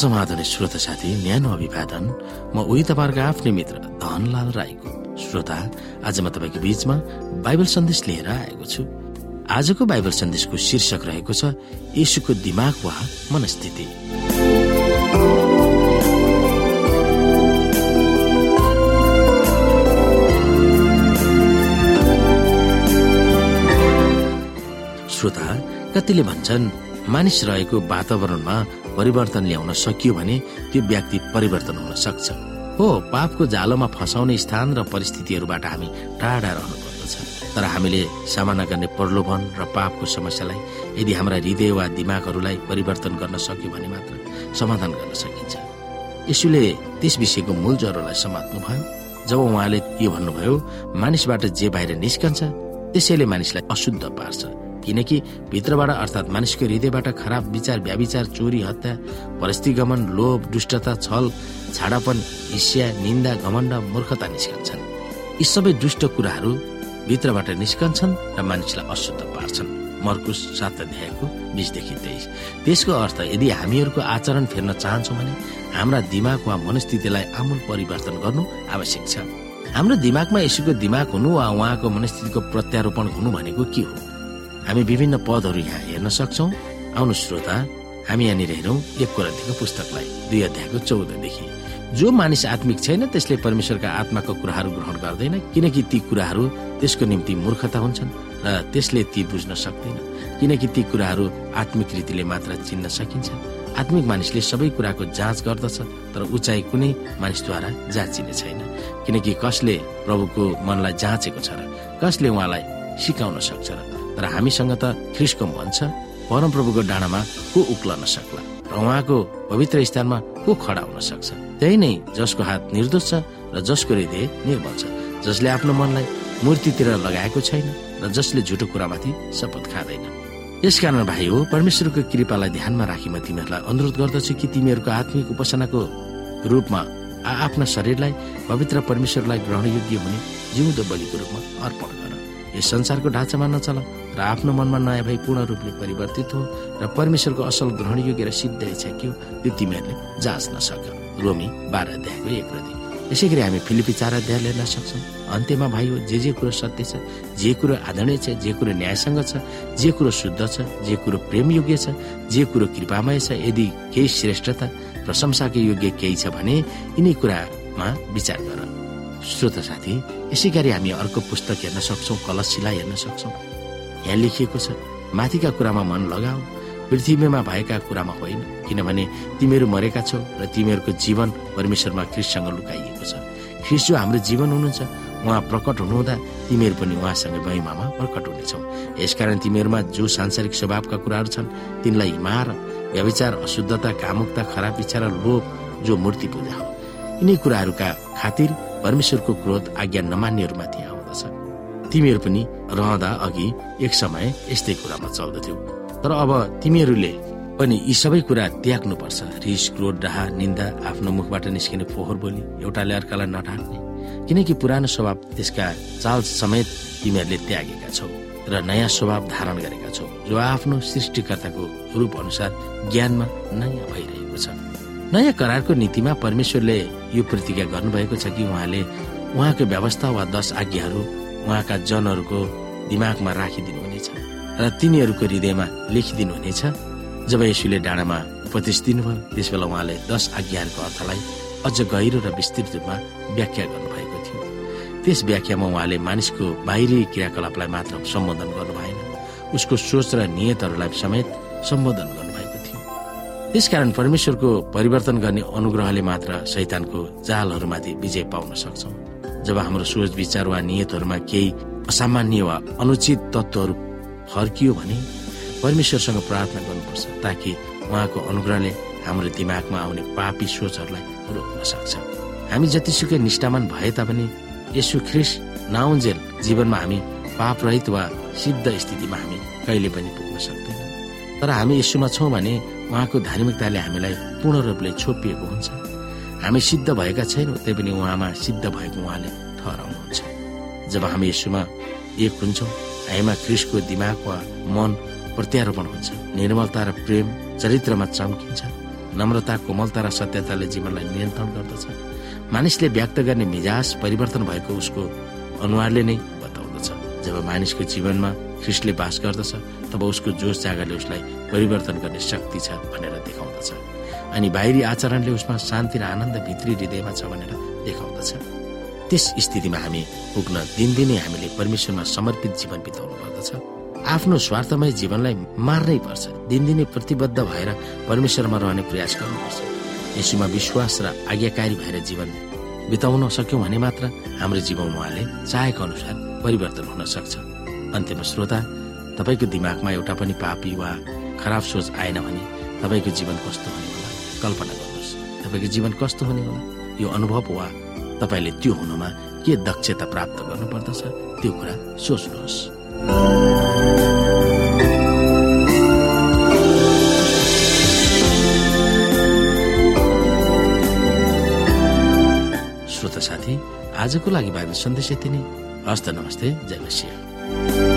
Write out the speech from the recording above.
समाधान श्रोता साथी न्यानो अभिवादन। म उही तपाईँहरूको आफ्नै मित्र धनलाल राईको श्रोता। आज म तपाईँको बीचमा बाइबल सन्देश लिएर आएको छु। आजको बाइबल सन्देशको शीर्षक रहेको छ यशुको दिमाग वा मनस्थिति श्रोता कतिले भन्छन् मानिस रहेको वातावरणमा परिवर्तन ल्याउन सकियो भने त्यो व्यक्ति परिवर्तन हुन सक्छ। हो पापको जालोमा फसाउने स्थान र परिस्थितिहरूबाट हामी टाढा रहनु पर्दछ तर हामीले सामना गर्ने प्रलोभन र पापको समस्यालाई यदि हाम्रा हृदय वा दिमागहरूलाई परिवर्तन गर्न सक्यो भने मात्र समाधान गर्न सकिन्छ। यसुले त्यस विषयको मूल जरोलाई समात्नु भयो जब उहाँले यो भन्नुभयो मानिसबाट जे बाहिर निस्कन्छ त्यसैले मानिसलाई अशुद्ध पार्छ। किनकि भित्रबाट अर्थात् मानिसको हृदयबाट खराब विचार व्याविचार चोरी हत्या परिस्थितिगमन लोभ दुष्टता छल छाडापन हिस्या निन्दा घमण्ड मूर्खता निस्कन्छन्। यी सबै दुष्ट कुराहरू भित्रबाट निस्कन्छन् र मानिसलाई अशुद्ध पार्छन्। मर्कुस सात अध्यायको बिसदेखि तेइस। त्यसको अर्थ यदि हामीहरूको आचरण फेर्न चाहन्छौँ भने हाम्रा दिमाग वा मनस्थितिलाई आमूल परिवर्तन गर्नु आवश्यक छ। हाम्रो दिमागमा यसुको दिमाग हुनु वा उहाँको मनस्थितिको प्रत्यारोपण हुनु भनेको के हो? हामी विभिन्न पदहरू यहाँ हेर्न सक्छौ। आउनु श्रोता हामी यहाँनिर हेरौँ एक कोरन्थीको पुस्तकलाई दुई अध्यायको चौधदेखि। जो मानिस आत्मिक छैन त्यसले परमेश्वरका आत्माको कुराहरू ग्रहण गर्दैन किनकि ती कुराहरू त्यसको निम्ति मूर्खता हुन्छन् र त्यसले ती बुझ्न सक्दैन किनकि ती कुराहरू आत्मिक रीतिले मात्र चिन्न सकिन्छ। आत्मिक मानिसले सबै कुराको जाँच गर्दछ तर उचाइ कुनै मानिसद्वारा जाँचिने छैन किनकि कसले प्रभुको मनलाई जाँचेको छ र कसले उहाँलाई सिकाउन सक्छ र तर हामीसँग त ख्रिसको मन छ परमप्रभुको डाँडामा को उक्लन सक्ला र उहाँको पवित्र स्थानमा को खडा हुन सक्छ? त्यही नै जसको हात निर्दोष छ र जसको हृदय निर्मल छ जसले आफ्नो मनलाई मूर्तितिर लगाएको छैन र जसले झुटो कुरामाथि शपथ खाँदैन। यसकारण भाइ हो परमेश्वरको कृपालाई ध्यानमा राखी म तिमीहरूलाई अनुरोध गर्दछु कि तिमीहरूको आत्मिक उपासनाको रूपमा आफ्ना शरीरलाई पवित्र परमेश्वरलाई ग्रहण योग्य हुने जिउँदो बलिको रूपमा अर्पण गर। यस संसारको ढाँचामा नचल र आफ्नो मनमा नयाँ भई पूर्ण रूपले परिवर्तित हो र परमेश्वरको असल ग्रहण योग्य र सिद्ध इच्छा के हो त्यो तिमीहरूले जाँच्न सक रोमी बाह्र अध्यायको एक प्रति। यसै गरी हामी फिलिपी चार अध्याय हेर्न सक्छौँ। अन्त्यमा भाइ हो जे जे कुरो सत्य छ जे कुरो आदरणीय छ जे कुरो न्यायसँग छ जे कुरो शुद्ध छ जे कुरो प्रेम योग्य छ जे कुरो कृपामय छ यदि केही श्रेष्ठता प्रशंसाको योग्य केही छ भने यिनै कुरामा विचार गर। श्रोत साथी यसै गरी हामी अर्को पुस्तक हेर्न सक्छौँ कलशिला हेर्न सक्छौँ। यहाँ लेखिएको छ माथिका कुरामा मन लगाऊ पृथ्वीमा भएका कुरामा होइन किनभने तिमीहरू मरेका छौ र तिमीहरूको जीवन परमेश्वरमा ख्रिससँग लुकाइएको छ। ख्रिस जो हाम्रो जीवन हुनुहुन्छ उहाँ प्रकट हुनुहुँदा तिमीहरू पनि उहाँसँग महिमामा प्रकट हुनेछौ। यसकारण तिमीहरूमा जो सांसारिक स्वभावका कुराहरू छन् तिनलाई हिमार व्यविचार अशुद्धता कामुकता खराब इच्छा र लोभ जो मूर्ति पूजा हो। यिनै कुराहरूका खातिर परमेश्वरको क्रोध आज्ञा नमान्नेहरूमाथि आउँदछ। तिमीहरू पनि रहँदा अघि एक समय यस्तै कुरामा चल्दथ्यौ। तर अब तिमीहरूले पनि यी सबै कुरा त्याग्नु पर्छ रिस क्रोध डाहा निन्दा आफ्नो मुखबाट निस्किने फोहोर बोली एउटाले अर्कालाई नढाक्ने किनकि पुरानो स्वभाव त्यसका चाल समेत तिमीहरूले त्यागेका छौ र नयाँ स्वभाव धारण गरेका छौ। जो आफ्नो सृष्टिकर्ताको रूप अनुसार ज्ञानमा नयाँ भइरहेको छ। नयाँ करारको नीतिमा परमेश्वरले यो प्रतिज्ञा गर्नुभएको छ कि उहाँले उहाँको व्यवस्था वा दश आज्ञाहरू उहाँका जनहरूको दिमागमा राखिदिनुहुनेछ र तिनीहरूको हृदयमा लेखिदिनुहुनेछ। जब यसुले डाँडामा उपदेश दिनुभयो त्यस बेला उहाँले दश आज्ञाहरूको अर्थलाई अझ गहिरो र विस्तृत रूपमा व्याख्या गर्नुभएको थियो। त्यस व्याख्यामा उहाँले मानिसको बाहिरी क्रियाकलापलाई मात्र सम्बोधन गर्नु भएन उसको सोच र नियतहरूलाई समेत सम्बोधन त्यसकारण परमेश्वरको परिवर्तन गर्ने अनुग्रहले मात्र शैतानको जालहरूमाथि विजय पाउन सक्छौँ। जब हाम्रो सोच विचार वा नियतहरूमा केही असामान्य वा अनुचित तत्त्वहरू फर्कियो भने परमेश्वरसँग प्रार्थना गर्नुपर्छ ताकि उहाँको अनुग्रहले हाम्रो दिमागमा आउने पापी सोचहरूलाई रोक्न सक्छ। हामी जतिसुकै निष्ठामान भए तापनि यसो ख्रिस नाउन्जेल जीवनमा हामी पाप रहित वा सिद्ध स्थितिमा हामी कहिले पनि पुग्न सक्दैनौँ। तर हामी यसोमा छौँ भने उहाँको धार्मिकताले हामीलाई पूर्ण रूपले छोपिएको हुन्छ। हामी सिद्ध भएका छैनौँ त्यही पनि उहाँमा सिद्ध भएको उहाँले ठहराउनुहुन्छ। जब हामी यसोमा एक हुन्छौँ हामीमा क्रिसको दिमाग वा मन प्रत्यारोपण हुन्छ। निर्मलता र प्रेम चरित्रमा चम्किन्छ। नम्रता कोमलता र सत्यताले जीवनलाई नियन्त्रण गर्दछ। मानिसले व्यक्त गर्ने मिजाज परिवर्तन भएको उसको अनुहारले नै बताउँदछ। जब मानिसको जीवनमा ख्रिस्टले बास गर्दछ तब उसको जोस जागरले उसलाई परिवर्तन गर्ने शक्ति छ भनेर देखाउँदछ। अनि बाहिरी आचरणले उसमा शान्ति र आनन्द भित्री हृदयमा छ भनेर देखाउँदछ। त्यस स्थितिमा हामी पुग्न दिनदिनै हामीले परमेश्वरमा समर्पित जीवन बिताउनु पर्दछ। आफ्नो स्वार्थमय जीवनलाई मार्नै पर्छ। दिनदिनै प्रतिबद्ध भएर परमेश्वरमा रहने प्रयास गर्नुपर्छ। यसुमा विश्वास र आज्ञाकारी भएर जीवन बिताउन सक्यौँ भने मात्र हाम्रो जीवन उहाँले चाहेको अनुसार परिवर्तन हुन सक्छ। अन्त्यमा श्रोता तपाईँको दिमागमा एउटा पनि पापी वा खराब सोच आएन भने तपाईँको जीवन कस्तो हुने होला? कल्पना गर्नुहोस्। तपाईँको जीवन कस्तो हुने होला? यो अनुभव वा तपाईँले त्यो हुनुमा के दक्षता प्राप्त गर्नुपर्दछ त्यो कुरा सोच्नुहोस्। श्रोता साथी आजको लागि बाइबल सन्देश यति नै। हस्त नमस्ते जय मसिंह।